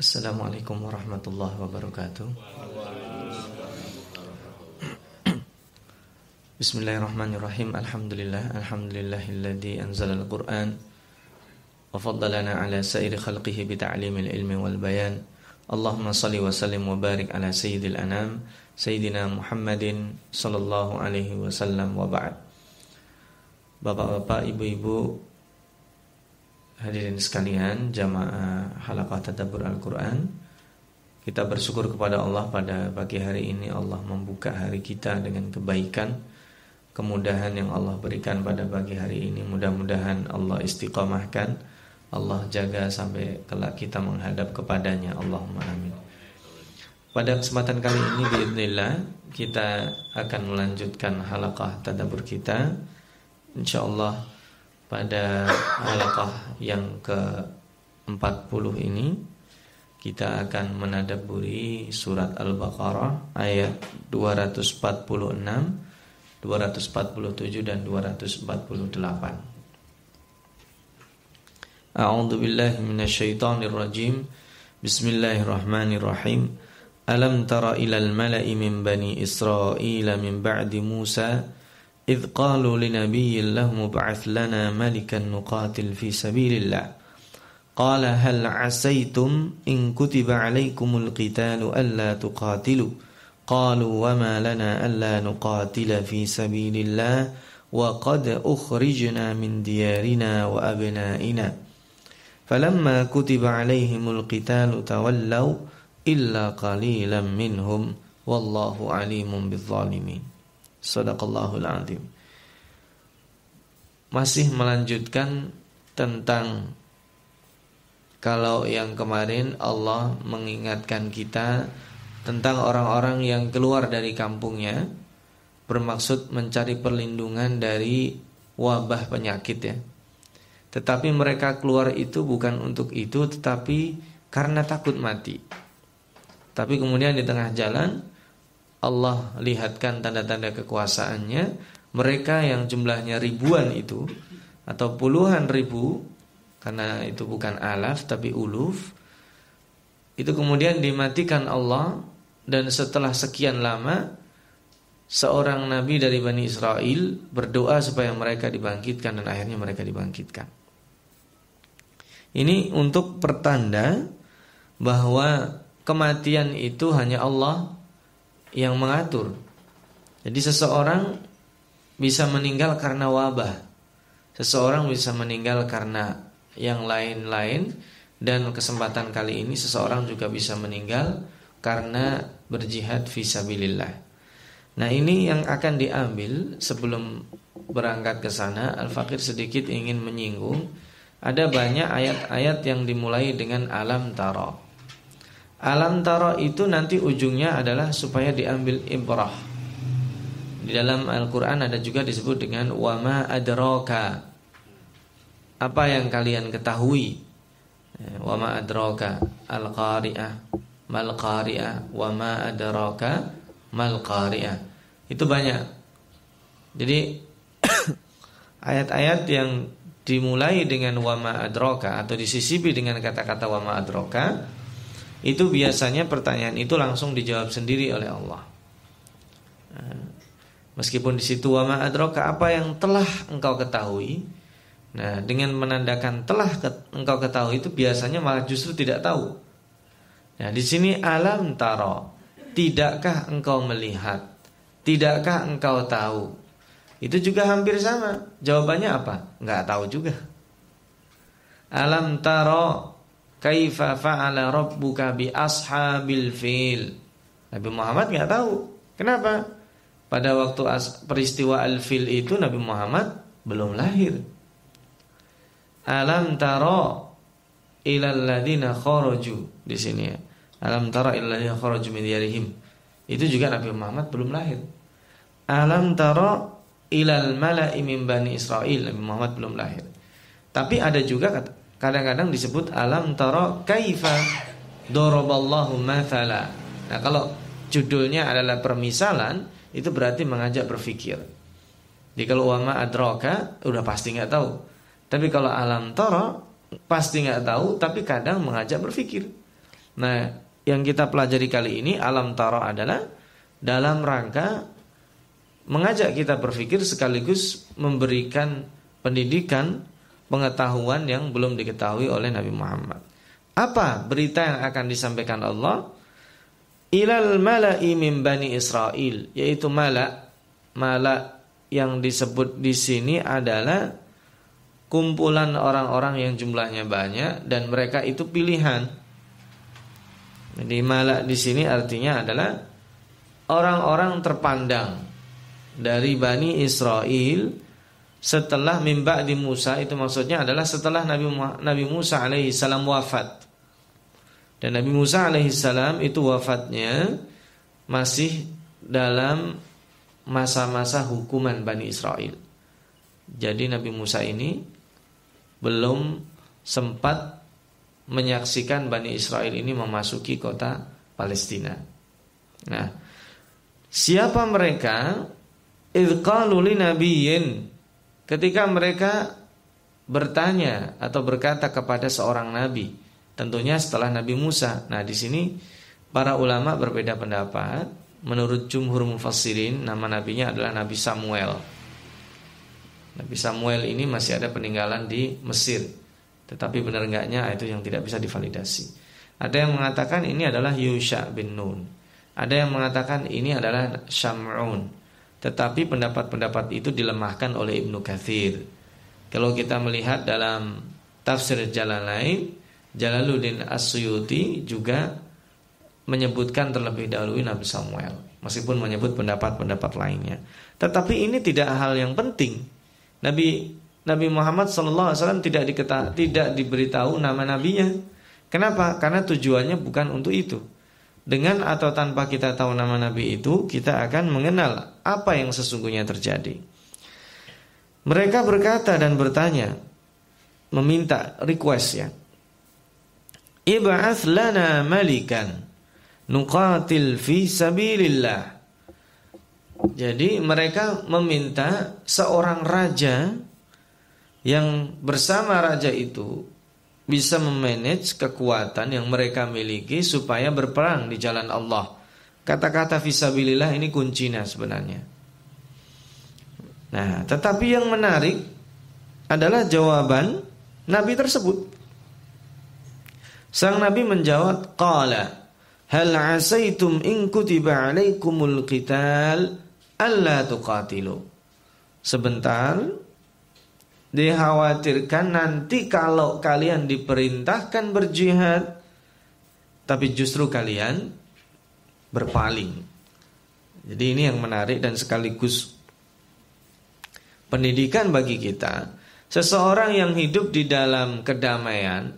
Assalamualaikum warahmatullahi wabarakatuh Bismillahirrahmanirrahim Alhamdulillah Alhamdulillahilladzi anzala al-Quran Wa faddalana ala sairi khalqihi bita'limil ilmi wal bayan Allahumma salli wa sallim wa barik ala sayyidil anam Sayyidina Muhammadin sallallahu alaihi wasallam wa ba'd Bapak-bapak, ibu-ibu Hadirin sekalian, jamaah halaqah tadabbur Al-Quran Kita bersyukur kepada Allah pada pagi hari ini Allah membuka hari kita dengan kebaikan Kemudahan yang Allah berikan pada pagi hari ini. Mudah-mudahan Allah istiqamahkan Allah jaga sampai kelak kita menghadap kepadanya. Allahumma amin. Pada kesempatan kali ini Bismillah Kita akan melanjutkan halaqah tadabbur kita. InsyaAllah pada halaqah yang ke-40 ini kita akan menadaburi surat Al-Baqarah ayat 246, 247 dan 248. A'udzu billahi minasyaitonir rajim. Bismillahirrahmanirrahim. Alam tara ilal mala'i min bani Israil min ba'di Musa إذ قالوا لنبي له مبعث لنا ملكا نقاتل في سبيل الله. قال هل عسيتم إن كتب عليكم القتال ألا تقاتلوا؟ قالوا وما لنا ألا نقاتل في سبيل الله وقد أخرجنا من ديارنا وأبنائنا. فلما كتب عليهم القتال تولوا إلا قليلا منهم والله عليم بالظالمين. Sadaqallahul azim. Masih melanjutkan tentang kalau yang kemarin Allah mengingatkan kita tentang orang-orang yang keluar dari kampungnya bermaksud mencari perlindungan dari wabah penyakit ya. Tetapi mereka keluar itu bukan untuk itu tetapi karena takut mati. Tapi kemudian di tengah jalan Allah lihatkan tanda-tanda kekuasaannya mereka yang jumlahnya ribuan itu atau puluhan ribu karena itu bukan alaf tapi uluf itu kemudian dimatikan Allah dan setelah sekian lama seorang nabi dari Bani Israel berdoa supaya mereka dibangkitkan dan akhirnya mereka dibangkitkan. Ini untuk pertanda bahwa kematian itu hanya Allah yang mengatur. Jadi seseorang bisa meninggal karena wabah. Seseorang bisa meninggal karena yang lain-lain dan kesempatan kali ini seseorang juga bisa meninggal karena berjihad fisabilillah. Nah, ini yang akan diambil sebelum berangkat ke sana. Al-Fakir sedikit ingin menyinggung ada banyak ayat-ayat yang dimulai dengan alam taro. Alam taro itu nanti ujungnya adalah supaya diambil ibrah. Di dalam Al-Quran ada juga disebut dengan wama adroka. Apa yang kalian ketahui? Ya, wama adroka al-qari'ah mal qari'ah wama adroka mal qari'ah. Itu banyak. Jadi ayat-ayat yang dimulai dengan wama adroka atau disisipi dengan kata-kata wama adroka itu biasanya pertanyaan itu langsung dijawab sendiri oleh Allah. Nah, meskipun di situ wama adroka apa yang telah engkau ketahui, nah dengan menandakan telah engkau ketahui itu biasanya malah justru tidak tahu. Nah di sini alam taro, tidakkah engkau melihat, tidakkah engkau tahu? Itu juga hampir sama. Jawabannya apa? Enggak tahu juga. Alam taro kaifa fa'ala rabbuka bi ashabil fil. Nabi Muhammad nggak tahu. Kenapa? Pada waktu peristiwa al-fil itu Nabi Muhammad belum lahir. Alam taro ilal ladina kharaju di sini ya. Alam taro ilal ladina kharaju min. Itu juga Nabi Muhammad belum lahir. Alam taro ilal mala'i min bani Israel. Nabi Muhammad belum lahir. Tapi ada juga kata kadang-kadang disebut alam taro kaifa doroballahu mathala. Nah, kalau judulnya adalah permisalan, itu berarti mengajak berpikir. Jadi kalau wama adroka udah pasti nggak tahu. Tapi kalau alam taro pasti nggak tahu, tapi kadang mengajak berpikir. Nah, yang kita pelajari kali ini alam taro adalah dalam rangka mengajak kita berpikir sekaligus memberikan pendidikan pengetahuan yang belum diketahui oleh Nabi Muhammad. Apa berita yang akan disampaikan Allah? Ilal mala'i min bani Israel, yaitu malak. Malak yang disebut di sini adalah kumpulan orang-orang yang jumlahnya banyak dan mereka itu pilihan. Jadi malak di sini artinya adalah orang-orang terpandang dari Bani Israel setelah mimba di Musa itu maksudnya adalah setelah Nabi Nabi Musa alaihi salam wafat. Dan Nabi Musa alaihi salam itu wafatnya masih dalam masa-masa hukuman Bani Israel. Jadi Nabi Musa ini belum sempat menyaksikan Bani Israel ini memasuki kota Palestina. Nah, siapa mereka? Ilqalu nabiyyin ketika mereka bertanya atau berkata kepada seorang nabi, tentunya setelah Nabi Musa. Nah, di sini para ulama berbeda pendapat. Menurut jumhur mufassirin, nama nabinya adalah Nabi Samuel. Nabi Samuel ini masih ada peninggalan di Mesir. Tetapi benar enggaknya itu yang tidak bisa divalidasi. Ada yang mengatakan ini adalah Yusha bin Nun. Ada yang mengatakan ini adalah Syam'un. Tetapi pendapat-pendapat itu dilemahkan oleh Ibnu Kathir. Kalau kita melihat dalam tafsir Jalalain, Jalaluddin As-Suyuti juga menyebutkan terlebih dahulu Nabi Samuel. Meskipun menyebut pendapat-pendapat lainnya. Tetapi ini tidak hal yang penting Nabi Nabi Muhammad SAW tidak diketa, tidak diberitahu nama nabinya. Kenapa? Karena tujuannya bukan untuk itu. Dengan atau tanpa kita tahu nama nabi itu, kita akan mengenal apa yang sesungguhnya terjadi. Mereka berkata dan bertanya, meminta request ya. Ib'ath lana malikan nuqatil fi sabilillah jadi mereka meminta seorang raja yang bersama raja itu bisa memanage kekuatan yang mereka miliki supaya berperang di jalan Allah. Kata-kata fisabilillah ini kuncinya sebenarnya. Nah, tetapi yang menarik adalah jawaban Nabi tersebut. Sang Nabi menjawab, "Qala, hal asaitum in kutiba alaikumul qital Allah tuqatilu. Sebentar dikhawatirkan nanti kalau kalian diperintahkan berjihad tapi justru kalian berpaling. Jadi ini yang menarik dan sekaligus pendidikan bagi kita. Seseorang yang hidup di dalam kedamaian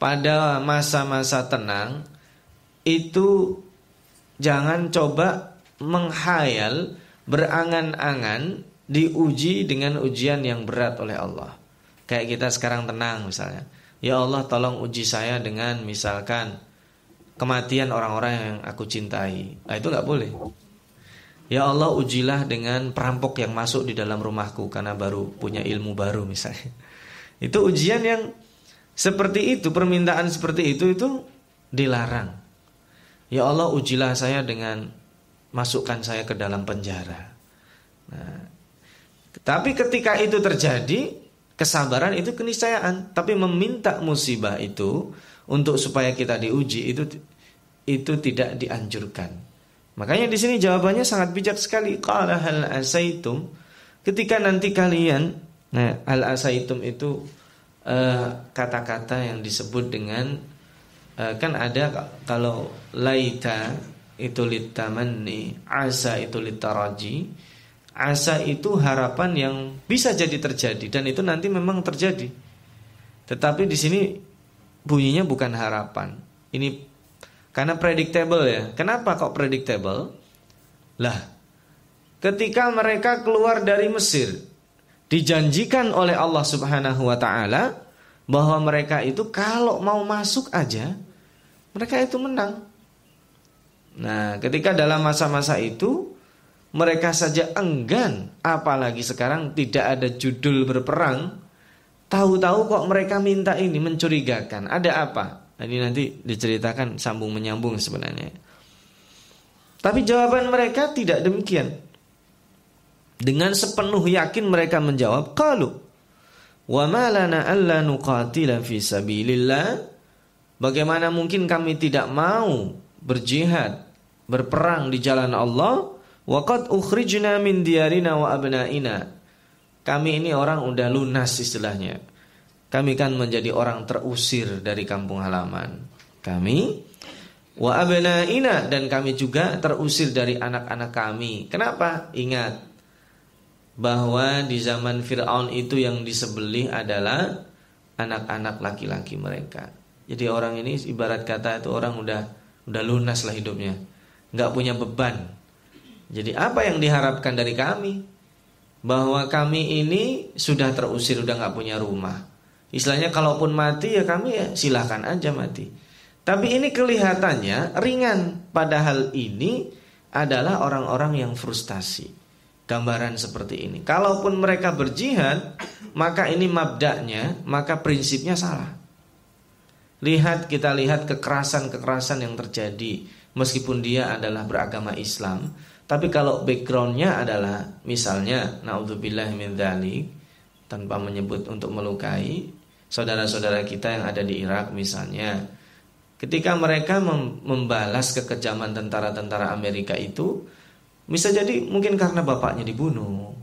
pada masa-masa tenang itu jangan coba menghayal berangan-angan diuji dengan ujian yang berat oleh Allah. Kayak kita sekarang tenang misalnya. Ya Allah tolong uji saya dengan misalkan kematian orang-orang yang aku cintai. Nah, itu nggak boleh. Ya Allah ujilah dengan perampok yang masuk di dalam rumahku karena baru punya ilmu baru misalnya. Itu ujian yang seperti itu, permintaan seperti itu itu dilarang. Ya Allah ujilah saya dengan masukkan saya ke dalam penjara. Nah, tapi ketika itu terjadi, kesabaran itu keniscayaan. Tapi meminta musibah itu untuk supaya kita diuji itu itu tidak dianjurkan. Makanya di sini jawabannya sangat bijak sekali. Qala hal asaitum ketika nanti kalian nah hal asaitum itu eh, kata-kata uh, yang disebut dengan uh, kan ada kalau laita itu litamanni, asa itu litaraji. Asa itu harapan yang bisa jadi terjadi dan itu nanti memang terjadi. Tetapi di sini bunyinya bukan harapan. Ini karena predictable ya. Kenapa kok predictable? Lah, ketika mereka keluar dari Mesir, dijanjikan oleh Allah Subhanahu wa taala bahwa mereka itu kalau mau masuk aja mereka itu menang. Nah, ketika dalam masa-masa itu mereka saja enggan, apalagi sekarang tidak ada judul berperang, tahu-tahu kok mereka minta ini mencurigakan. Ada apa? Ini nanti diceritakan sambung menyambung sebenarnya. Tapi jawaban mereka tidak demikian. Dengan sepenuh yakin mereka menjawab, "Qalu wa alla nuqatila fi sabilillah?" Bagaimana mungkin kami tidak mau berjihad, berperang di jalan Allah? Waqad ukhrijna min diyarina wa abnaina. Kami ini orang udah lunas istilahnya. Kami kan menjadi orang terusir dari kampung halaman. Kami wa abnaina dan kami juga terusir dari anak-anak kami. Kenapa? Ingat bahwa di zaman Firaun itu yang disembelih adalah anak-anak laki-laki mereka. Jadi orang ini ibarat kata itu orang udah udah lunas lah hidupnya, nggak punya beban. Jadi apa yang diharapkan dari kami? Bahwa kami ini sudah terusir, udah nggak punya rumah Istilahnya kalaupun mati ya kami ya silahkan aja mati. Tapi ini kelihatannya ringan. Padahal ini adalah orang-orang yang frustasi. Gambaran seperti ini. Kalaupun mereka berjihad, maka ini mabdaknya, maka prinsipnya salah. Lihat kita lihat kekerasan-kekerasan yang terjadi meskipun dia adalah beragama Islam. Tapi kalau backgroundnya adalah misalnya naudzubillah min tanpa menyebut untuk melukai saudara-saudara kita yang ada di Irak misalnya. Ketika mereka membalas kekejaman tentara-tentara Amerika itu bisa jadi mungkin karena bapaknya dibunuh.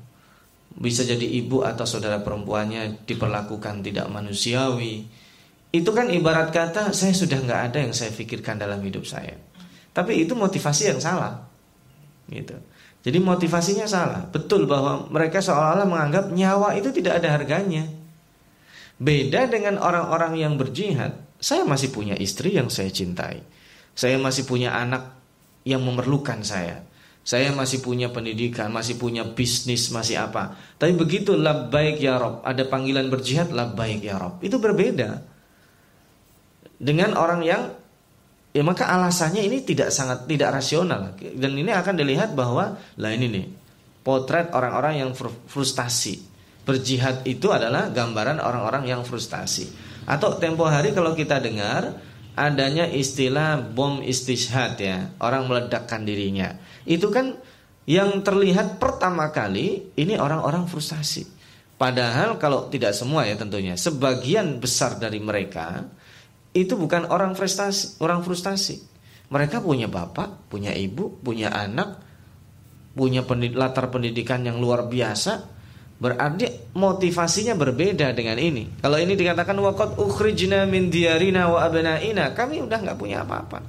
Bisa jadi ibu atau saudara perempuannya diperlakukan tidak manusiawi. Itu kan ibarat kata saya sudah nggak ada yang saya pikirkan dalam hidup saya. Tapi itu motivasi yang salah gitu jadi motivasinya salah betul bahwa mereka seolah-olah menganggap nyawa itu tidak ada harganya Beda dengan orang-orang yang berjihad, saya masih punya istri yang saya cintai. Saya masih punya anak yang memerlukan saya. Saya masih punya pendidikan, masih punya bisnis, masih apa. Tapi begitu labbaik ya Rob, ada panggilan berjihad labbaik ya Rob. Itu berbeda. Dengan orang yang ya maka alasannya ini tidak sangat tidak rasional dan ini akan dilihat bahwa lah ini nih potret orang-orang yang frustasi berjihad itu adalah gambaran orang-orang yang frustasi. Atau tempo hari kalau kita dengar adanya istilah bom istishad ya, orang meledakkan dirinya. Itu kan yang terlihat pertama kali ini orang-orang frustasi. Padahal kalau tidak semua ya tentunya, sebagian besar dari mereka itu bukan orang frustasi, orang frustasi. Mereka punya bapak, punya ibu, punya anak, punya latar pendidikan yang luar biasa, Berarti motivasinya berbeda dengan ini. Kalau ini dikatakan waqad ukhrijna min diyarina wa abnaina, kami udah nggak punya apa-apa.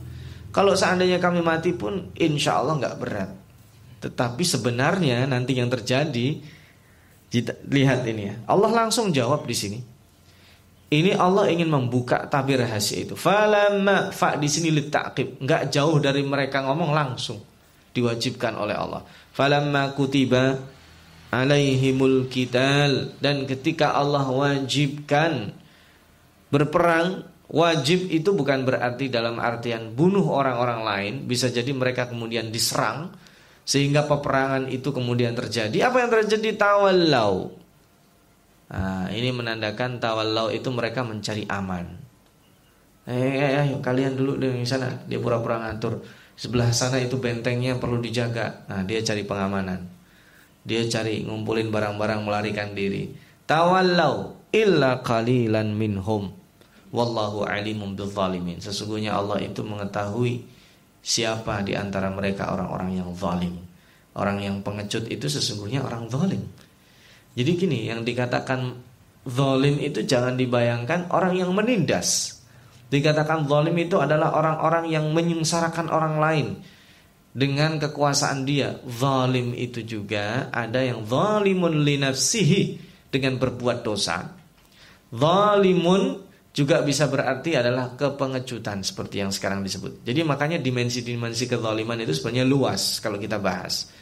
Kalau seandainya kami mati pun insya Allah nggak berat. Tetapi sebenarnya nanti yang terjadi lihat ini ya. Allah langsung jawab di sini. Ini Allah ingin membuka tabir rahasia itu. Falamma fa di sini litakib, nggak jauh dari mereka ngomong langsung diwajibkan oleh Allah. Falamma kutiba alaihimul kital dan ketika Allah wajibkan berperang wajib itu bukan berarti dalam artian bunuh orang-orang lain bisa jadi mereka kemudian diserang sehingga peperangan itu kemudian terjadi. Apa yang terjadi? Tawallau nah, ini menandakan tawallau itu mereka mencari aman eh, eh, eh kalian dulu di sana dia pura-pura ngatur sebelah sana itu bentengnya perlu dijaga nah dia cari pengamanan dia cari ngumpulin barang-barang melarikan diri. Tawallau illa qalilan minhum. Wallahu alimum bizzalimin. Sesungguhnya Allah itu mengetahui siapa di antara mereka orang-orang yang zalim. Orang yang pengecut itu sesungguhnya orang zalim. Jadi gini, yang dikatakan zalim itu jangan dibayangkan orang yang menindas. Dikatakan zalim itu adalah orang-orang yang menyengsarakan orang lain dengan kekuasaan dia. Zalim itu juga ada yang zalimun li nafsihi dengan berbuat dosa. Zalimun juga bisa berarti adalah kepengecutan seperti yang sekarang disebut. Jadi makanya dimensi-dimensi kezaliman itu sebenarnya luas kalau kita bahas.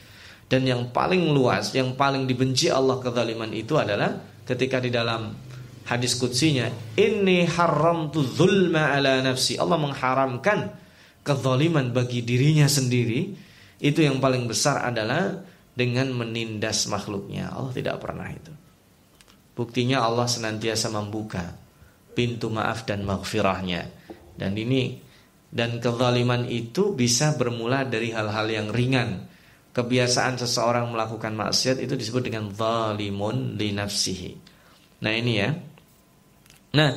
Dan yang paling luas, yang paling dibenci Allah kezaliman itu adalah ketika di dalam hadis kutsinya, ini haram tu zulma ala nafsi." Allah mengharamkan kezaliman bagi dirinya sendiri itu yang paling besar adalah dengan menindas makhluknya. Allah tidak pernah itu. Buktinya Allah senantiasa membuka pintu maaf dan maghfirahnya. Dan ini dan kezaliman itu bisa bermula dari hal-hal yang ringan. Kebiasaan seseorang melakukan maksiat itu disebut dengan zalimun li. Nah, ini ya. Nah,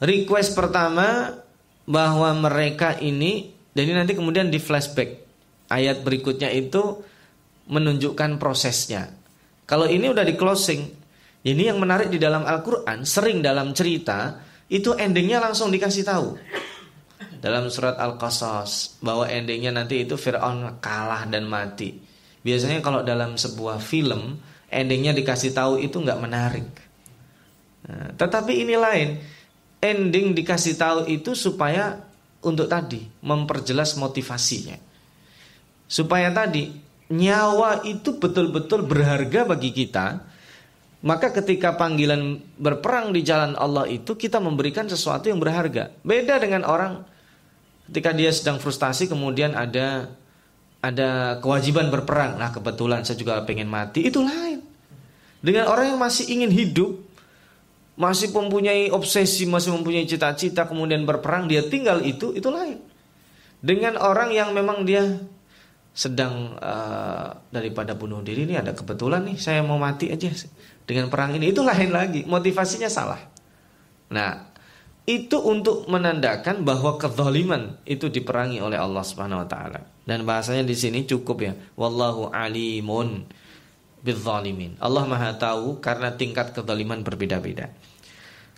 request pertama bahwa mereka ini ini nanti kemudian di flashback ayat berikutnya itu menunjukkan prosesnya. Kalau ini udah di closing, ini yang menarik di dalam Al-Quran sering dalam cerita itu endingnya langsung dikasih tahu dalam surat Al-Qasas bahwa endingnya nanti itu Fir'aun kalah dan mati. Biasanya kalau dalam sebuah film endingnya dikasih tahu itu nggak menarik. Nah, tetapi ini lain, ending dikasih tahu itu supaya untuk tadi memperjelas motivasinya. Supaya tadi nyawa itu betul-betul berharga bagi kita. Maka ketika panggilan berperang di jalan Allah itu kita memberikan sesuatu yang berharga. Beda dengan orang ketika dia sedang frustasi kemudian ada ada kewajiban berperang. Nah, kebetulan saya juga pengen mati, itu lain. Dengan orang yang masih ingin hidup, masih mempunyai obsesi, masih mempunyai cita-cita, kemudian berperang, dia tinggal itu, itu lain. Dengan orang yang memang dia sedang uh, daripada bunuh diri ini ada kebetulan nih saya mau mati aja dengan perang ini itu lain lagi motivasinya salah. Nah itu untuk menandakan bahwa kezaliman itu diperangi oleh Allah Subhanahu Wa Taala dan bahasanya di sini cukup ya wallahu alimun bidzalimin. Allah Maha tahu karena tingkat kezaliman berbeda-beda.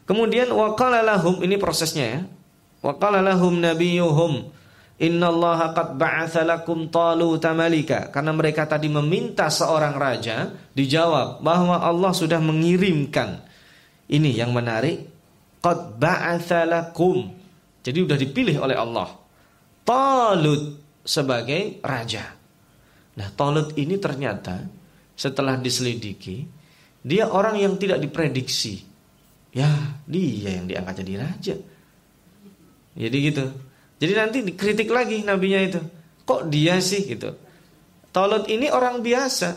Kemudian waqala lahum ini prosesnya ya. Waqala lahum nabiyuhum innallaha qad ba'atsa lakum taluta malika. Karena mereka tadi meminta seorang raja, dijawab bahwa Allah sudah mengirimkan. Ini yang menarik. Qad ba'atsa lakum. Jadi sudah dipilih oleh Allah. Talut sebagai raja. Nah, Talut ini ternyata setelah diselidiki, dia orang yang tidak diprediksi. Ya, dia yang diangkat jadi raja. Jadi gitu. Jadi nanti dikritik lagi nabinya itu. Kok dia sih gitu. Tolut ini orang biasa.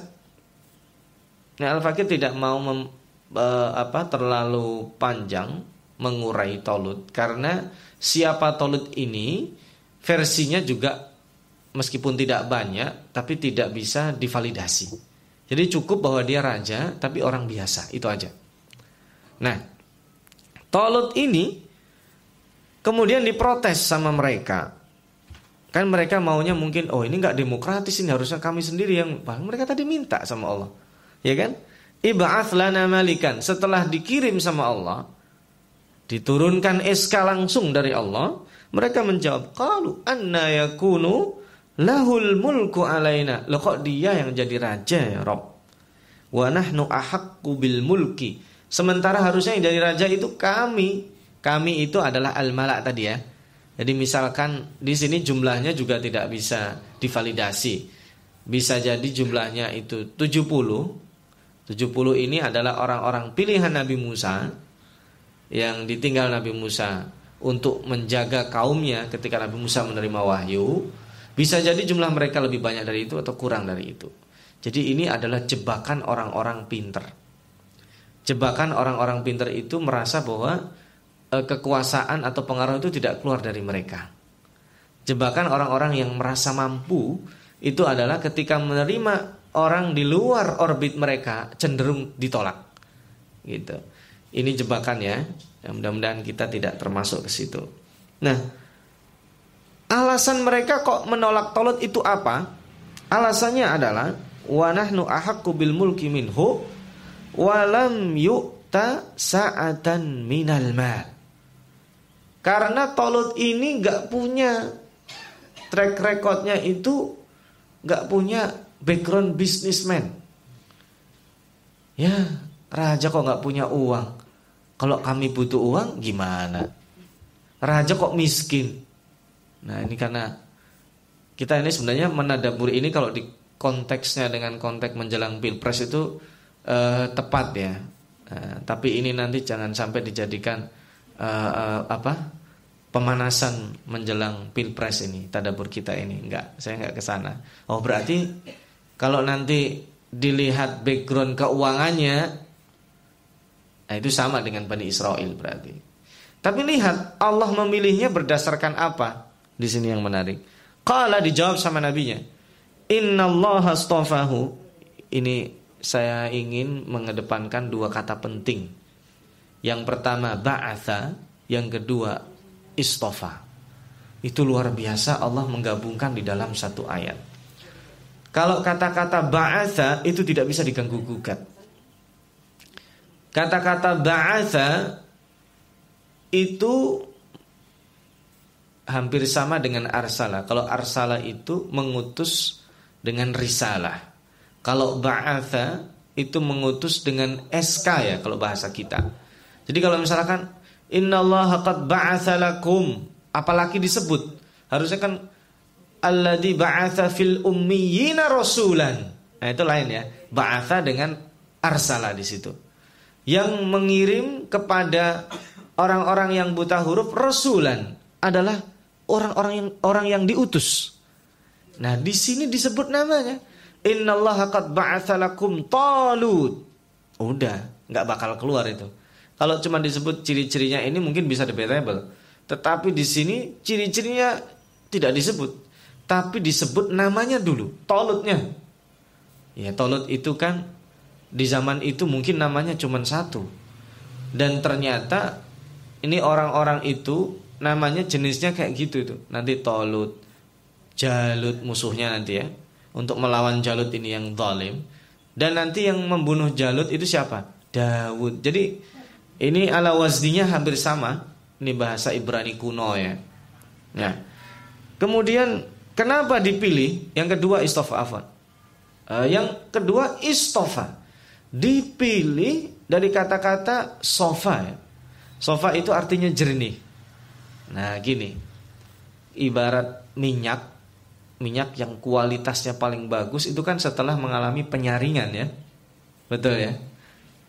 Nah, Al-Fakir tidak mau mem, e, apa terlalu panjang mengurai Tolut karena siapa Tolut ini versinya juga meskipun tidak banyak tapi tidak bisa divalidasi. Jadi cukup bahwa dia raja tapi orang biasa, itu aja. Nah, Tolut ini kemudian diprotes sama mereka. Kan mereka maunya mungkin, oh ini nggak demokratis ini harusnya kami sendiri yang, mereka tadi minta sama Allah, ya kan? Iba'ath lana malikan. Setelah dikirim sama Allah, diturunkan SK langsung dari Allah, mereka menjawab, "Qalu anna yakunu Lahul mulku alaina. Loh kok dia yang jadi raja ya Rob? Wa nahnu ahaqqu bil mulki. Sementara harusnya yang jadi raja itu kami. Kami itu adalah al-malak tadi ya. Jadi misalkan di sini jumlahnya juga tidak bisa divalidasi. Bisa jadi jumlahnya itu 70. 70 ini adalah orang-orang pilihan Nabi Musa yang ditinggal Nabi Musa untuk menjaga kaumnya ketika Nabi Musa menerima wahyu bisa jadi jumlah mereka lebih banyak dari itu atau kurang dari itu. Jadi ini adalah jebakan orang-orang pinter. Jebakan orang-orang pinter itu merasa bahwa e, kekuasaan atau pengaruh itu tidak keluar dari mereka. Jebakan orang-orang yang merasa mampu itu adalah ketika menerima orang di luar orbit mereka cenderung ditolak. Gitu. Ini jebakan ya. Mudah-mudahan kita tidak termasuk ke situ. Nah, Alasan mereka kok menolak Tolut itu apa? Alasannya adalah wa nahnu ahaqqu bil mulki minhu wa lam yu'ta sa'atan minal mal. Karena Tolut ini nggak punya track recordnya itu nggak punya background businessman. Ya, raja kok nggak punya uang. Kalau kami butuh uang gimana? Raja kok miskin? Nah ini karena kita ini sebenarnya menadaburi ini kalau di konteksnya dengan konteks menjelang pilpres itu eh, tepat ya. Eh, tapi ini nanti jangan sampai dijadikan eh, eh, apa pemanasan menjelang pilpres ini tadabur kita ini enggak saya enggak ke sana. Oh berarti kalau nanti dilihat background keuangannya nah itu sama dengan Bani Israel berarti. Tapi lihat Allah memilihnya berdasarkan apa? Di sini yang menarik. Qala dijawab sama nabinya. Inna Allah astafahu. Ini saya ingin mengedepankan dua kata penting. Yang pertama ba'atha, yang kedua istofa. Itu luar biasa Allah menggabungkan di dalam satu ayat. Kalau kata-kata ba'atha itu tidak bisa diganggu gugat. Kata-kata ba'atha itu hampir sama dengan arsala. Kalau arsala itu mengutus dengan risalah. Kalau ba'atha itu mengutus dengan SK ya kalau bahasa kita. Jadi kalau misalkan innallaha qad ba'atha lakum apalagi disebut harusnya kan alladzi ba'atha fil ummiyina rasulan. Nah, itu lain ya. Ba'atha dengan arsala di situ. Yang mengirim kepada orang-orang yang buta huruf rasulan adalah orang-orang yang orang yang diutus. Nah, di sini disebut namanya. Innallaha qad ba'atha lakum Talut. Udah, nggak bakal keluar itu. Kalau cuma disebut ciri-cirinya ini mungkin bisa debatable. Tetapi di sini ciri-cirinya tidak disebut, tapi disebut namanya dulu, Tolutnya. Ya, Tolut itu kan di zaman itu mungkin namanya cuma satu. Dan ternyata ini orang-orang itu namanya jenisnya kayak gitu itu. Nanti Tolut, Jalut musuhnya nanti ya. Untuk melawan Jalut ini yang zalim. Dan nanti yang membunuh Jalut itu siapa? Dawud. Jadi ini ala wazdinya hampir sama ini bahasa Ibrani kuno ya. Nah, kemudian kenapa dipilih? Yang kedua istofa afan. Uh, yang kedua istofa. Dipilih dari kata-kata sofa ya. Sofa itu artinya jernih. Nah, gini. Ibarat minyak minyak yang kualitasnya paling bagus itu kan setelah mengalami penyaringan ya. Betul ya?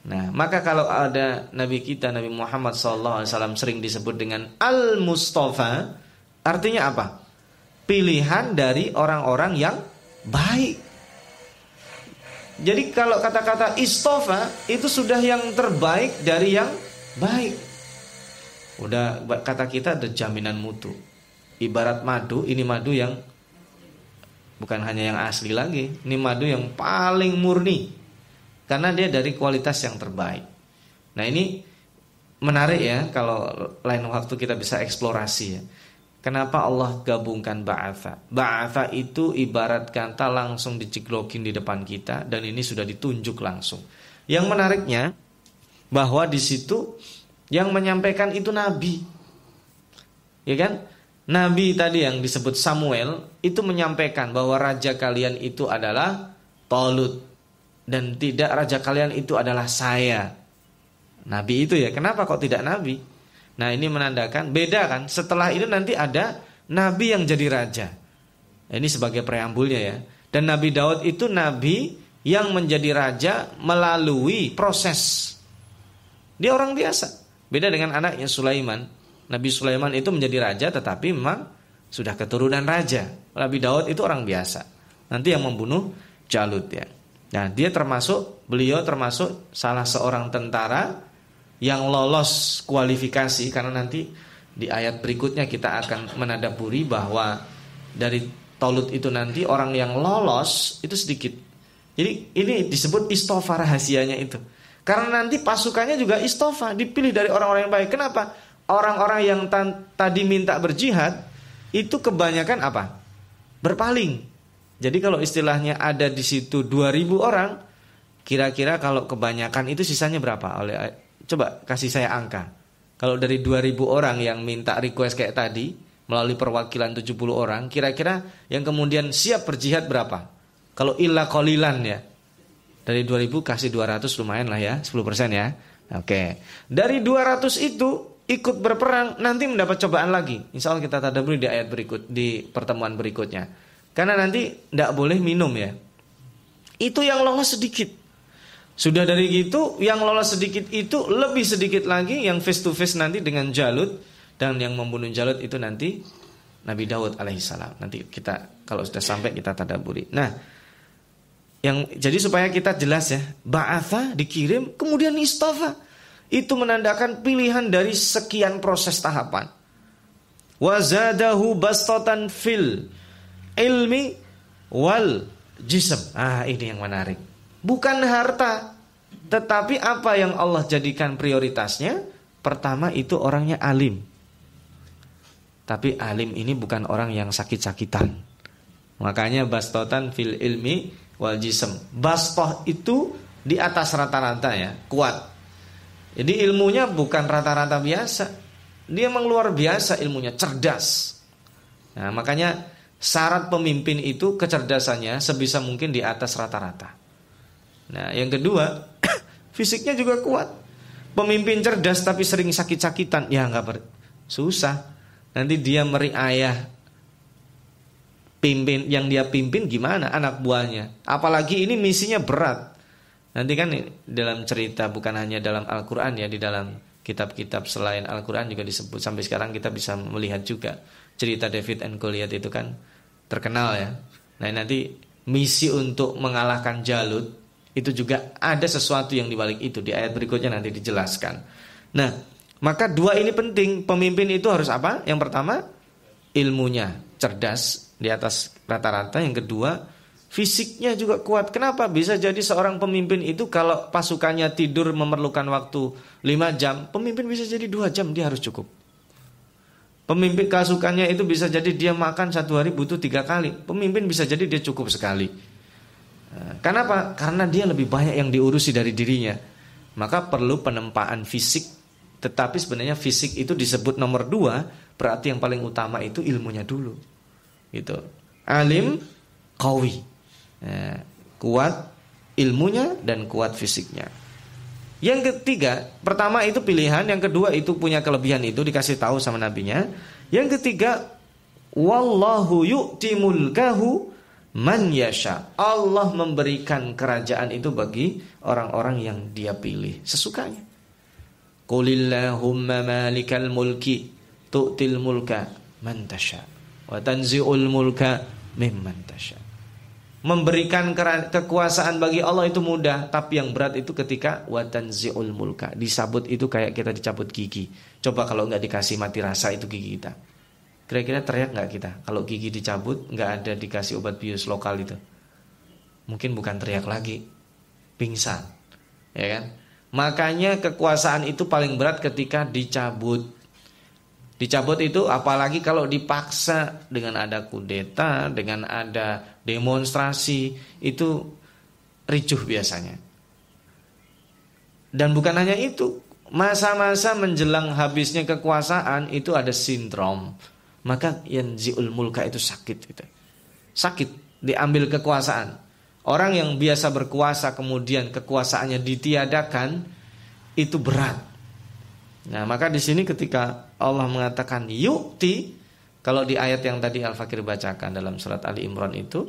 Nah, maka kalau ada Nabi kita Nabi Muhammad SAW sering disebut dengan Al Mustafa, artinya apa? Pilihan dari orang-orang yang baik. Jadi kalau kata-kata istofa itu sudah yang terbaik dari yang baik. Udah kata kita ada jaminan mutu. Ibarat madu, ini madu yang bukan hanya yang asli lagi, ini madu yang paling murni karena dia dari kualitas yang terbaik. Nah ini menarik ya kalau lain waktu kita bisa eksplorasi ya. Kenapa Allah gabungkan ba'atha? Ba'atha itu ibarat kata langsung diciklokin di depan kita dan ini sudah ditunjuk langsung. Yang menariknya bahwa di situ yang menyampaikan itu nabi. Ya kan? Nabi tadi yang disebut Samuel itu menyampaikan bahwa raja kalian itu adalah Talut dan tidak raja kalian itu adalah saya. Nabi itu ya. Kenapa kok tidak nabi? Nah, ini menandakan beda kan? Setelah itu nanti ada nabi yang jadi raja. Ini sebagai preambulnya ya. Dan Nabi Daud itu nabi yang menjadi raja melalui proses. Dia orang biasa. Beda dengan anaknya Sulaiman. Nabi Sulaiman itu menjadi raja tetapi memang sudah keturunan raja. Nabi Daud itu orang biasa. Nanti yang membunuh Jalut ya. Nah, dia termasuk beliau termasuk salah seorang tentara yang lolos kualifikasi karena nanti di ayat berikutnya kita akan menadaburi bahwa dari Tolut itu nanti orang yang lolos itu sedikit. Jadi ini disebut istofa rahasianya itu. Karena nanti pasukannya juga istofa dipilih dari orang-orang yang baik. Kenapa? Orang-orang yang tadi minta berjihad itu kebanyakan apa? Berpaling. Jadi kalau istilahnya ada di situ 2000 orang, kira-kira kalau kebanyakan itu sisanya berapa? Oleh coba kasih saya angka. Kalau dari 2000 orang yang minta request kayak tadi melalui perwakilan 70 orang, kira-kira yang kemudian siap berjihad berapa? Kalau illa kolilan ya. Dari 2000 kasih 200 lumayan lah ya, 10% ya. Oke. Dari 200 itu ikut berperang nanti mendapat cobaan lagi. Insya Allah kita tadaburi di ayat berikut di pertemuan berikutnya. Karena nanti tidak boleh minum ya. Itu yang lolos sedikit. Sudah dari itu yang lolos sedikit itu lebih sedikit lagi yang face to face nanti dengan Jalut dan yang membunuh Jalut itu nanti Nabi Daud alaihissalam. Nanti kita kalau sudah sampai kita tadaburi. Nah, yang jadi supaya kita jelas ya, ba'atha dikirim kemudian istafa. itu menandakan pilihan dari sekian proses tahapan. Wazadahu bastatan fil ilmi wal jism. Ah, ini yang menarik. Bukan harta, tetapi apa yang Allah jadikan prioritasnya? Pertama itu orangnya alim. Tapi alim ini bukan orang yang sakit-sakitan. Makanya bastotan fil ilmi wal jism. Bastoh itu di atas rata-rata ya, kuat. Jadi ilmunya bukan rata-rata biasa. Dia memang luar biasa ilmunya, cerdas. Nah, makanya syarat pemimpin itu kecerdasannya sebisa mungkin di atas rata-rata. Nah, yang kedua, fisiknya juga kuat. Pemimpin cerdas tapi sering sakit-sakitan, ya nggak susah. Nanti dia meriayah pimpin yang dia pimpin gimana anak buahnya. Apalagi ini misinya berat. Nanti kan dalam cerita bukan hanya dalam Al-Qur'an ya di dalam kitab-kitab selain Al-Qur'an juga disebut sampai sekarang kita bisa melihat juga cerita David and Goliath itu kan terkenal ya. Nah, nanti misi untuk mengalahkan Jalut itu juga ada sesuatu yang dibalik itu di ayat berikutnya nanti dijelaskan. Nah, maka dua ini penting. Pemimpin itu harus apa? Yang pertama, ilmunya cerdas di atas rata-rata. Yang kedua, fisiknya juga kuat. Kenapa? Bisa jadi seorang pemimpin itu kalau pasukannya tidur memerlukan waktu 5 jam, pemimpin bisa jadi dua jam dia harus cukup. Pemimpin pasukannya itu bisa jadi dia makan satu hari butuh tiga kali. Pemimpin bisa jadi dia cukup sekali. Kenapa? Karena dia lebih banyak yang diurusi dari dirinya. Maka perlu penempaan fisik. Tetapi sebenarnya fisik itu disebut nomor dua. Berarti yang paling utama itu ilmunya dulu. Gitu. Alim, kawi. Ya, kuat ilmunya dan kuat fisiknya. Yang ketiga, pertama itu pilihan, yang kedua itu punya kelebihan itu dikasih tahu sama nabinya. Yang ketiga, wallahu yu'ti mulkahu Man yasha. Allah memberikan kerajaan itu bagi orang-orang yang dia pilih Sesukanya. Qulillahumma malikal mulki Tu'til mulka man tasha Wa tanzi'ul mulka mimman tasha. Memberikan kekuasaan bagi Allah itu mudah Tapi yang berat itu ketika Wa tanzi'ul mulka. Disabut itu kayak kita dicabut gigi. Coba kalau nggak dikasih mati rasa itu gigi kita Kira-kira teriak nggak kita kalau gigi dicabut nggak ada dikasih obat bius lokal itu? Mungkin bukan teriak lagi, pingsan, ya kan? Makanya kekuasaan itu paling berat ketika dicabut. Dicabut itu apalagi kalau dipaksa dengan ada kudeta, dengan ada demonstrasi, itu ricuh biasanya. Dan bukan hanya itu, masa-masa menjelang habisnya kekuasaan itu ada sindrom maka yang ziul mulka itu sakit gitu. Sakit diambil kekuasaan. Orang yang biasa berkuasa kemudian kekuasaannya ditiadakan itu berat. Nah, maka di sini ketika Allah mengatakan yukti kalau di ayat yang tadi Al-Fakir bacakan dalam surat Ali Imran itu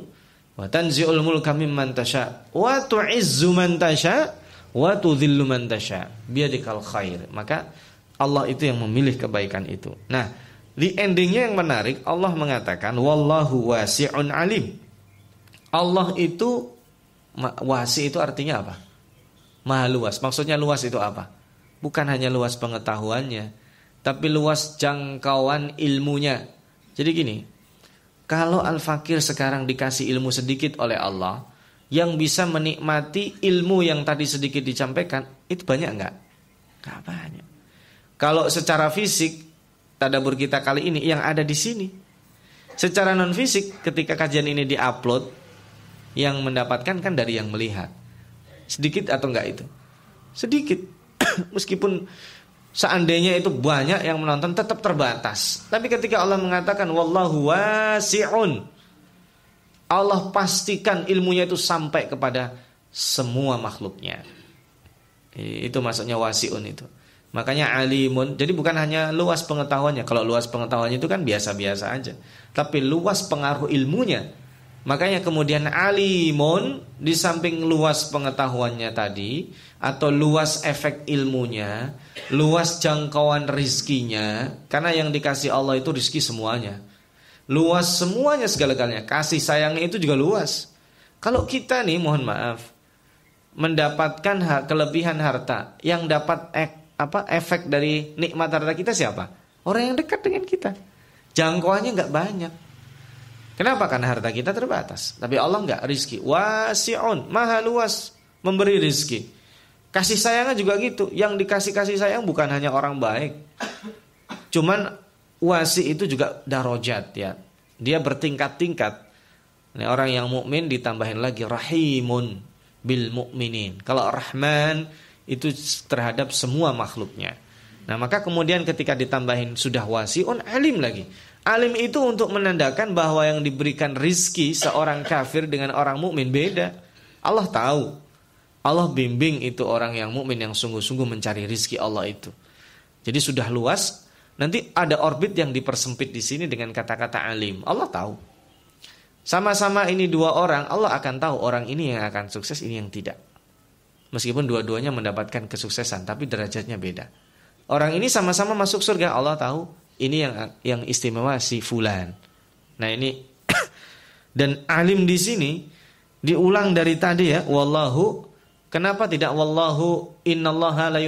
wa tanzi'ul mulka mimman tasha wa tu'izzu man tasha wa tudhillu man tasha biadikal khair. Maka Allah itu yang memilih kebaikan itu. Nah, di endingnya yang menarik Allah mengatakan wallahu wasi'un alim. Allah itu wasi itu artinya apa? Maha luas. Maksudnya luas itu apa? Bukan hanya luas pengetahuannya, tapi luas jangkauan ilmunya. Jadi gini, kalau al-fakir sekarang dikasih ilmu sedikit oleh Allah, yang bisa menikmati ilmu yang tadi sedikit disampaikan, itu banyak enggak? Enggak banyak. Kalau secara fisik tadabur kita kali ini yang ada di sini. Secara non fisik ketika kajian ini diupload yang mendapatkan kan dari yang melihat. Sedikit atau enggak itu? Sedikit. Meskipun seandainya itu banyak yang menonton tetap terbatas. Tapi ketika Allah mengatakan wallahu wasi'un Allah pastikan ilmunya itu sampai kepada semua makhluknya. Itu maksudnya wasi'un itu. Makanya alimun, jadi bukan hanya luas pengetahuannya. Kalau luas pengetahuannya itu kan biasa-biasa aja. Tapi luas pengaruh ilmunya. Makanya kemudian alimun di samping luas pengetahuannya tadi atau luas efek ilmunya, luas jangkauan rizkinya. Karena yang dikasih Allah itu rizki semuanya. Luas semuanya segala-galanya. Kasih sayangnya itu juga luas. Kalau kita nih mohon maaf mendapatkan kelebihan harta yang dapat ek apa efek dari nikmat harta kita siapa? Orang yang dekat dengan kita. Jangkauannya nggak banyak. Kenapa? Karena harta kita terbatas. Tapi Allah nggak rizki. Wasi'un, maha luas memberi rizki. Kasih sayangnya juga gitu. Yang dikasih kasih sayang bukan hanya orang baik. Cuman wasi itu juga darojat ya. Dia bertingkat-tingkat. Ini orang yang mukmin ditambahin lagi rahimun bil mukminin. Kalau rahman itu terhadap semua makhluknya. Nah, maka kemudian ketika ditambahin sudah wasiun alim lagi. Alim itu untuk menandakan bahwa yang diberikan rizki seorang kafir dengan orang mukmin beda. Allah tahu. Allah bimbing itu orang yang mukmin yang sungguh-sungguh mencari rizki Allah itu. Jadi sudah luas. Nanti ada orbit yang dipersempit di sini dengan kata-kata alim. Allah tahu. Sama-sama ini dua orang, Allah akan tahu orang ini yang akan sukses, ini yang tidak. Meskipun dua-duanya mendapatkan kesuksesan, tapi derajatnya beda. Orang ini sama-sama masuk surga, Allah tahu ini yang yang istimewa si fulan. Nah ini dan alim di sini diulang dari tadi ya, wallahu kenapa tidak wallahu innallaha la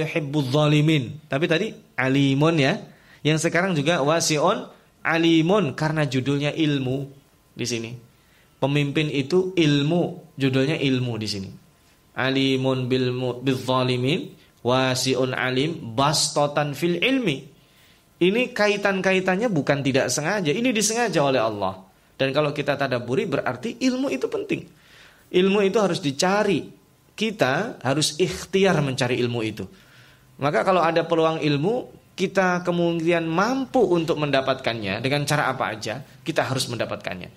zalimin. Tapi tadi alimun ya. Yang sekarang juga wasiun alimun karena judulnya ilmu di sini. Pemimpin itu ilmu, judulnya ilmu di sini. Alimun bil bil zalimin, wasiun alim bastotan fil ilmi ini kaitan-kaitannya bukan tidak sengaja, ini disengaja oleh Allah. Dan kalau kita tadaburi berarti ilmu itu penting. Ilmu itu harus dicari. Kita harus ikhtiar mencari ilmu itu. Maka kalau ada peluang ilmu, kita kemudian mampu untuk mendapatkannya dengan cara apa aja, kita harus mendapatkannya.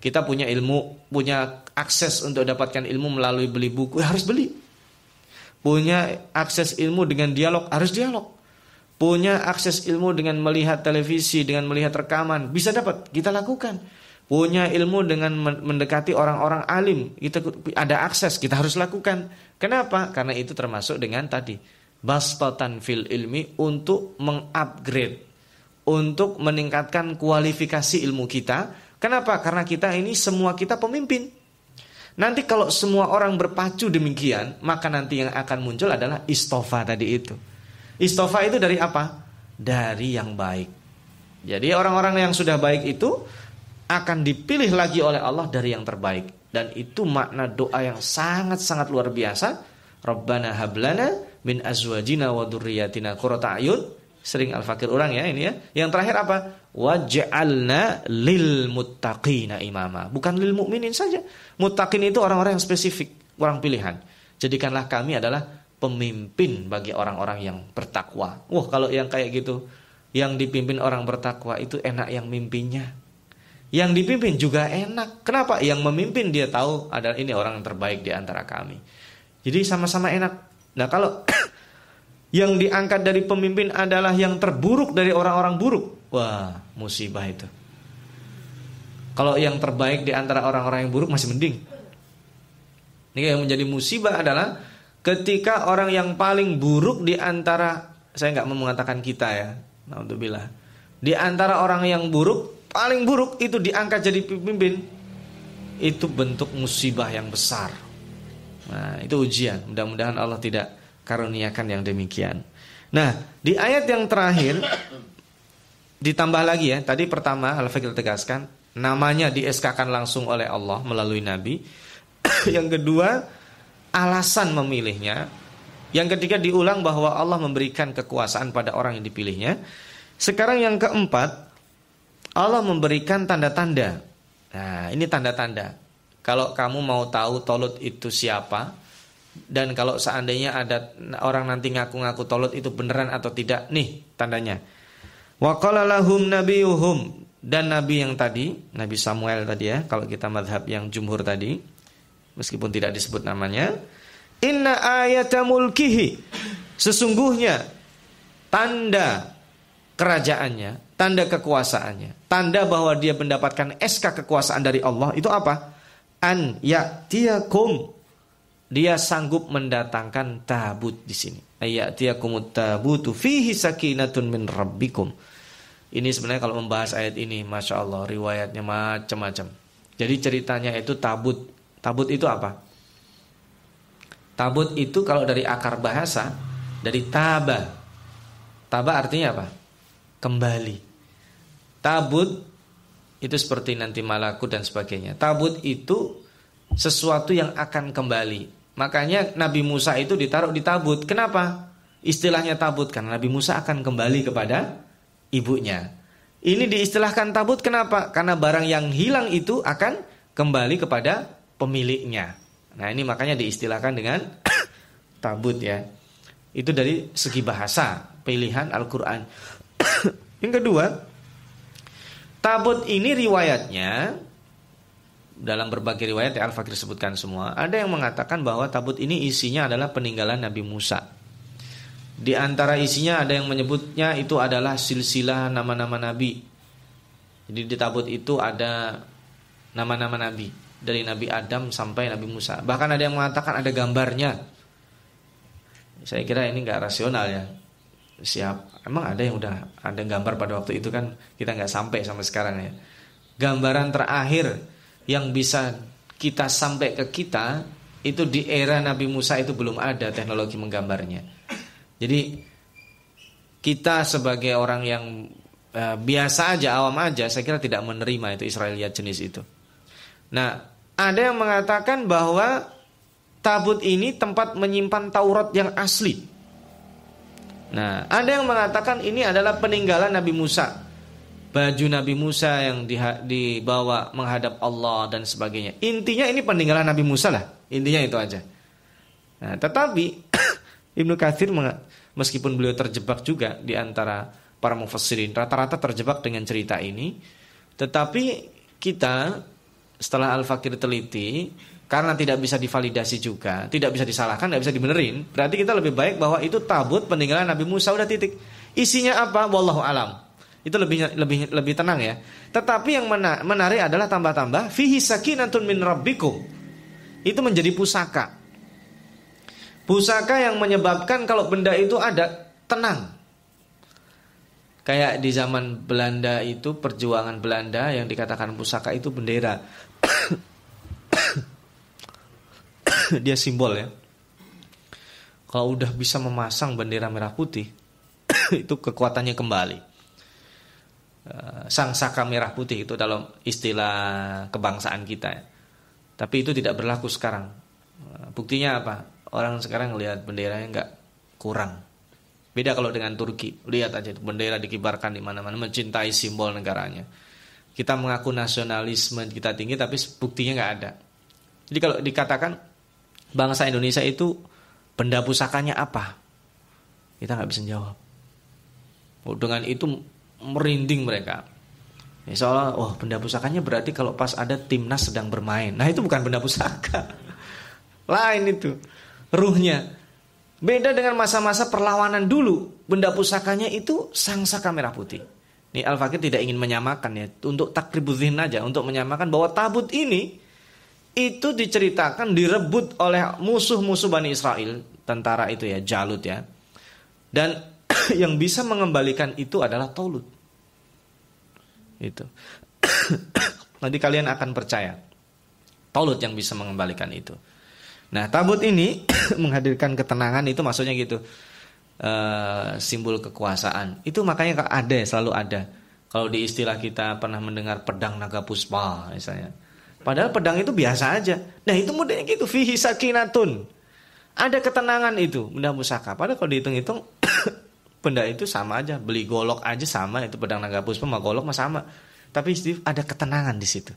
Kita punya ilmu, punya akses untuk dapatkan ilmu melalui beli buku, harus beli. Punya akses ilmu dengan dialog, harus dialog punya akses ilmu dengan melihat televisi, dengan melihat rekaman, bisa dapat, kita lakukan. Punya ilmu dengan mendekati orang-orang alim, kita ada akses, kita harus lakukan. Kenapa? Karena itu termasuk dengan tadi bastatan fil ilmi untuk mengupgrade, untuk meningkatkan kualifikasi ilmu kita. Kenapa? Karena kita ini semua kita pemimpin. Nanti kalau semua orang berpacu demikian, maka nanti yang akan muncul adalah istofa tadi itu. Istofa itu dari apa? Dari yang baik. Jadi orang-orang yang sudah baik itu akan dipilih lagi oleh Allah dari yang terbaik. Dan itu makna doa yang sangat-sangat luar biasa. Rabbana hablana min azwajina wa dzurriyyatina qurrata. Sering Al-Fakir orang ya ini ya. Yang terakhir apa? Waj'alna lil muttaqina imama. Bukan lil mukminin saja. Muttaqin itu orang-orang yang spesifik, orang pilihan. Jadikanlah kami adalah pemimpin bagi orang-orang yang bertakwa. Wah, kalau yang kayak gitu, yang dipimpin orang bertakwa itu enak yang mimpinya. Yang dipimpin juga enak. Kenapa? Yang memimpin dia tahu adalah ini orang yang terbaik di antara kami. Jadi sama-sama enak. Nah, kalau yang diangkat dari pemimpin adalah yang terburuk dari orang-orang buruk, wah, musibah itu. Kalau yang terbaik di antara orang-orang yang buruk masih mending. Ini yang menjadi musibah adalah ketika orang yang paling buruk di antara saya nggak mau mengatakan kita ya, naudzubillah. Di antara orang yang buruk, paling buruk itu diangkat jadi pemimpin. Itu bentuk musibah yang besar. Nah, itu ujian. Mudah-mudahan Allah tidak karuniakan yang demikian. Nah, di ayat yang terakhir ditambah lagi ya. Tadi pertama Al-Fakir tegaskan namanya dieskakan langsung oleh Allah melalui nabi. yang kedua alasan memilihnya. Yang ketiga diulang bahwa Allah memberikan kekuasaan pada orang yang dipilihnya. Sekarang yang keempat, Allah memberikan tanda-tanda. Nah, ini tanda-tanda. Kalau kamu mau tahu Tolut itu siapa, dan kalau seandainya ada orang nanti ngaku-ngaku Tolut itu beneran atau tidak, nih tandanya. Wa qala lahum nabiyuhum dan nabi yang tadi, Nabi Samuel tadi ya, kalau kita madhab yang jumhur tadi, meskipun tidak disebut namanya. Inna ayata mulkihi. Sesungguhnya tanda kerajaannya, tanda kekuasaannya, tanda bahwa dia mendapatkan SK kekuasaan dari Allah itu apa? An ya'tiyakum. Dia sanggup mendatangkan tabut di sini. Ayatiyakumut tabutu fihi sakinatun min rabbikum. Ini sebenarnya kalau membahas ayat ini, masya Allah, riwayatnya macam-macam. Jadi ceritanya itu tabut Tabut itu apa? Tabut itu kalau dari akar bahasa Dari taba. Taba artinya apa? Kembali. Tabut itu seperti nanti malaku dan sebagainya. Tabut itu sesuatu yang akan kembali. Makanya Nabi Musa itu ditaruh di tabut. Kenapa? Istilahnya tabut karena Nabi Musa akan kembali kepada ibunya. Ini diistilahkan tabut kenapa? Karena barang yang hilang itu akan kembali kepada pemiliknya. Nah, ini makanya diistilahkan dengan tabut ya. Itu dari segi bahasa pilihan Al-Qur'an. yang kedua, tabut ini riwayatnya dalam berbagai riwayat yang Al-Fakir sebutkan semua, ada yang mengatakan bahwa tabut ini isinya adalah peninggalan Nabi Musa. Di antara isinya ada yang menyebutnya itu adalah silsilah nama-nama nabi. Jadi di tabut itu ada nama-nama nabi dari Nabi Adam sampai Nabi Musa. Bahkan ada yang mengatakan ada gambarnya. Saya kira ini nggak rasional ya. Siap. Emang ada yang udah ada gambar pada waktu itu kan kita nggak sampai sampai sekarang ya. Gambaran terakhir yang bisa kita sampai ke kita itu di era Nabi Musa itu belum ada teknologi menggambarnya. Jadi kita sebagai orang yang uh, biasa aja, awam aja, saya kira tidak menerima itu Israeliat jenis itu. Nah, ada yang mengatakan bahwa tabut ini tempat menyimpan Taurat yang asli. Nah, ada yang mengatakan ini adalah peninggalan Nabi Musa. Baju Nabi Musa yang dibawa menghadap Allah dan sebagainya. Intinya ini peninggalan Nabi Musa lah. Intinya itu aja. Nah, tetapi Ibnu Katsir meskipun beliau terjebak juga di antara para mufassirin rata-rata terjebak dengan cerita ini tetapi kita setelah Al-Fakir teliti karena tidak bisa divalidasi juga, tidak bisa disalahkan, tidak bisa dibenerin, berarti kita lebih baik bahwa itu tabut peninggalan Nabi Musa udah titik. Isinya apa? Wallahu alam. Itu lebih lebih lebih tenang ya. Tetapi yang menarik adalah tambah-tambah fihi sakinatun min rabbikum. Itu menjadi pusaka. Pusaka yang menyebabkan kalau benda itu ada tenang. Kayak di zaman Belanda itu perjuangan Belanda yang dikatakan pusaka itu bendera. Dia simbol ya. Kalau udah bisa memasang bendera merah putih, itu kekuatannya kembali. Eh, sang saka merah putih itu dalam istilah kebangsaan kita. Tapi itu tidak berlaku sekarang. Eh, buktinya apa? Orang sekarang lihat benderanya nggak kurang. Beda kalau dengan Turki. Lihat aja bendera dikibarkan di mana-mana mencintai simbol negaranya. Kita mengaku nasionalisme kita tinggi tapi buktinya nggak ada. Jadi kalau dikatakan bangsa Indonesia itu benda pusakanya apa? Kita nggak bisa jawab. Dengan itu merinding mereka. Ya, soalnya, oh benda pusakanya berarti kalau pas ada timnas sedang bermain. Nah itu bukan benda pusaka. Lain itu ruhnya. Beda dengan masa-masa perlawanan dulu, benda pusakanya itu sang saka merah putih. Ini Al-Fakir tidak ingin menyamakan ya, untuk takribudhin aja, untuk menyamakan bahwa tabut ini itu diceritakan direbut oleh musuh-musuh Bani Israel, tentara itu ya, Jalut ya. Dan yang bisa mengembalikan itu adalah Taulut. Itu. Nanti kalian akan percaya. Taulut yang bisa mengembalikan itu. Nah, tabut ini menghadirkan ketenangan itu maksudnya gitu. Uh, simbol kekuasaan. Itu makanya ada, selalu ada. Kalau di istilah kita pernah mendengar pedang naga puspa misalnya. Padahal pedang itu biasa aja. Nah, itu modelnya gitu, fihi sakinatun. Ada ketenangan itu, benda pusaka. Padahal kalau dihitung-hitung benda itu sama aja, beli golok aja sama, itu pedang naga puspa sama golok mah sama. Tapi ada ketenangan di situ.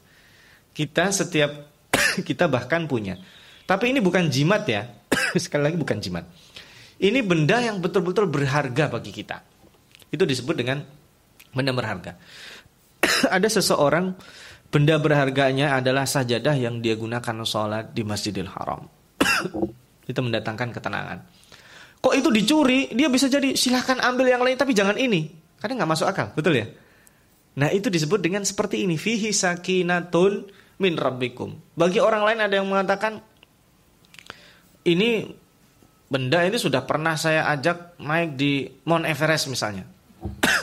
Kita setiap kita bahkan punya tapi ini bukan jimat ya. Sekali lagi bukan jimat. Ini benda yang betul-betul berharga bagi kita. Itu disebut dengan benda berharga. Ada seseorang benda berharganya adalah sajadah yang dia gunakan sholat di Masjidil Haram. itu mendatangkan ketenangan. Kok itu dicuri? Dia bisa jadi silahkan ambil yang lain tapi jangan ini. Karena nggak masuk akal, betul ya? Nah itu disebut dengan seperti ini. Fihi sakinatun min rabbikum. Bagi orang lain ada yang mengatakan ini benda ini sudah pernah saya ajak naik di Mount Everest misalnya.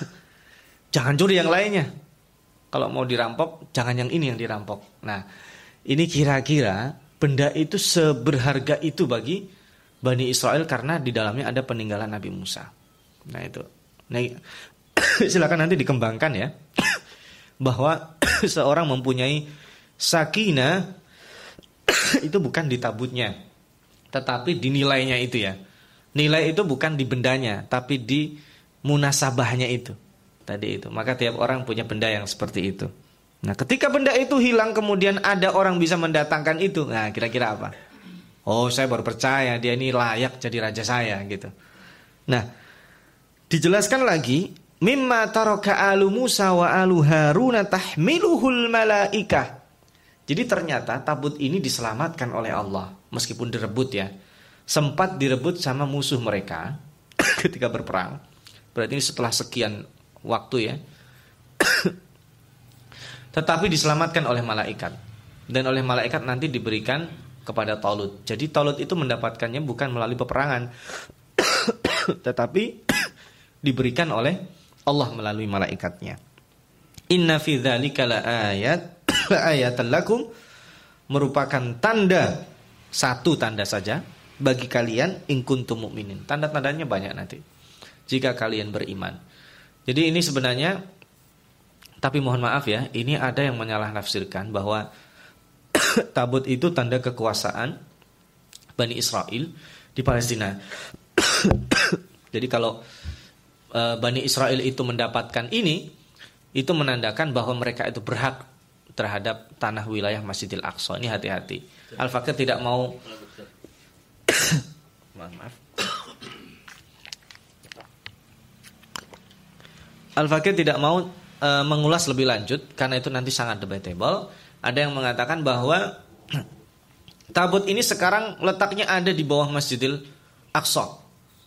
jangan curi yang lainnya. Kalau mau dirampok, jangan yang ini yang dirampok. Nah, ini kira-kira benda itu seberharga itu bagi Bani Israel karena di dalamnya ada peninggalan Nabi Musa. Nah itu. Nah, silakan nanti dikembangkan ya. Bahwa seorang mempunyai sakina itu bukan di tabutnya, tetapi di nilainya itu ya. Nilai itu bukan di bendanya, tapi di munasabahnya itu. Tadi itu. Maka tiap orang punya benda yang seperti itu. Nah, ketika benda itu hilang kemudian ada orang bisa mendatangkan itu. Nah, kira-kira apa? Oh, saya baru percaya dia ini layak jadi raja saya gitu. Nah, dijelaskan lagi, mimma taraka alu Musa wa alu Harun tahmiluhul malaikah. Jadi ternyata tabut ini diselamatkan oleh Allah meskipun direbut ya. Sempat direbut sama musuh mereka ketika berperang. Berarti ini setelah sekian waktu ya. Tetapi diselamatkan oleh malaikat. Dan oleh malaikat nanti diberikan kepada Talut. Jadi Talut itu mendapatkannya bukan melalui peperangan. tetapi diberikan oleh Allah melalui malaikatnya. Inna fi dzalika ayat ayatan lakum merupakan tanda satu tanda saja bagi kalian in kuntum mukminin. Tanda-tandanya banyak nanti. Jika kalian beriman. Jadi ini sebenarnya tapi mohon maaf ya, ini ada yang menyalah nafsirkan bahwa tabut itu tanda kekuasaan Bani Israel di Palestina. Jadi kalau e, Bani Israel itu mendapatkan ini, itu menandakan bahwa mereka itu berhak terhadap tanah wilayah Masjidil Aqsa. Ini hati-hati. Al-Fakir tidak mau maaf. Al-Fakir tidak mau e, mengulas lebih lanjut karena itu nanti sangat debatable. Ada yang mengatakan bahwa tabut ini sekarang letaknya ada di bawah Masjidil Aqsa.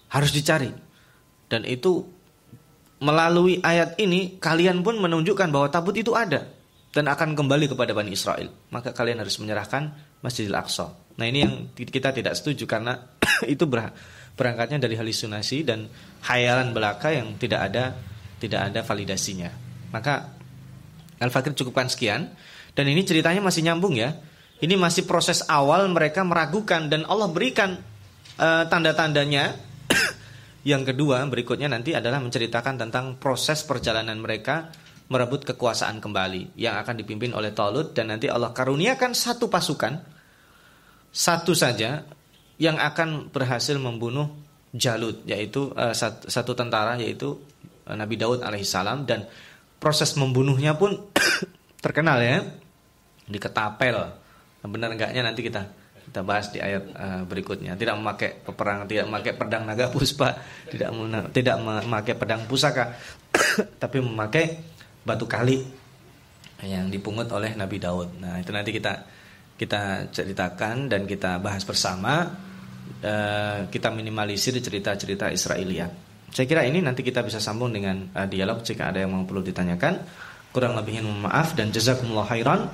Harus dicari. Dan itu melalui ayat ini kalian pun menunjukkan bahwa tabut itu ada dan akan kembali kepada Bani Israel. Maka kalian harus menyerahkan Masjidil Aqsa. Nah, ini yang kita tidak setuju karena itu berangkatnya dari halusinasi dan khayalan belaka yang tidak ada tidak ada validasinya. Maka Al-Fakir cukupkan sekian dan ini ceritanya masih nyambung ya. Ini masih proses awal mereka meragukan dan Allah berikan uh, tanda-tandanya. Yang kedua berikutnya nanti adalah menceritakan tentang proses perjalanan mereka merebut kekuasaan kembali yang akan dipimpin oleh Talut dan nanti Allah karuniakan satu pasukan satu saja yang akan berhasil membunuh Jalut yaitu uh, satu, tentara yaitu uh, Nabi Daud alaihissalam dan proses membunuhnya pun terkenal ya di ketapel. Benar enggaknya nanti kita kita bahas di ayat uh, berikutnya. Tidak memakai peperangan tidak memakai pedang naga puspa tidak tidak memakai pedang pusaka tapi memakai batu kali yang dipungut oleh Nabi Daud. Nah itu nanti kita kita ceritakan dan kita bahas bersama. Uh, kita minimalisir cerita-cerita Israelia saya kira ini nanti kita bisa sambung dengan uh, dialog. Jika ada yang mau perlu ditanyakan. Kurang lebihnya maaf dan jazakumullah khairan.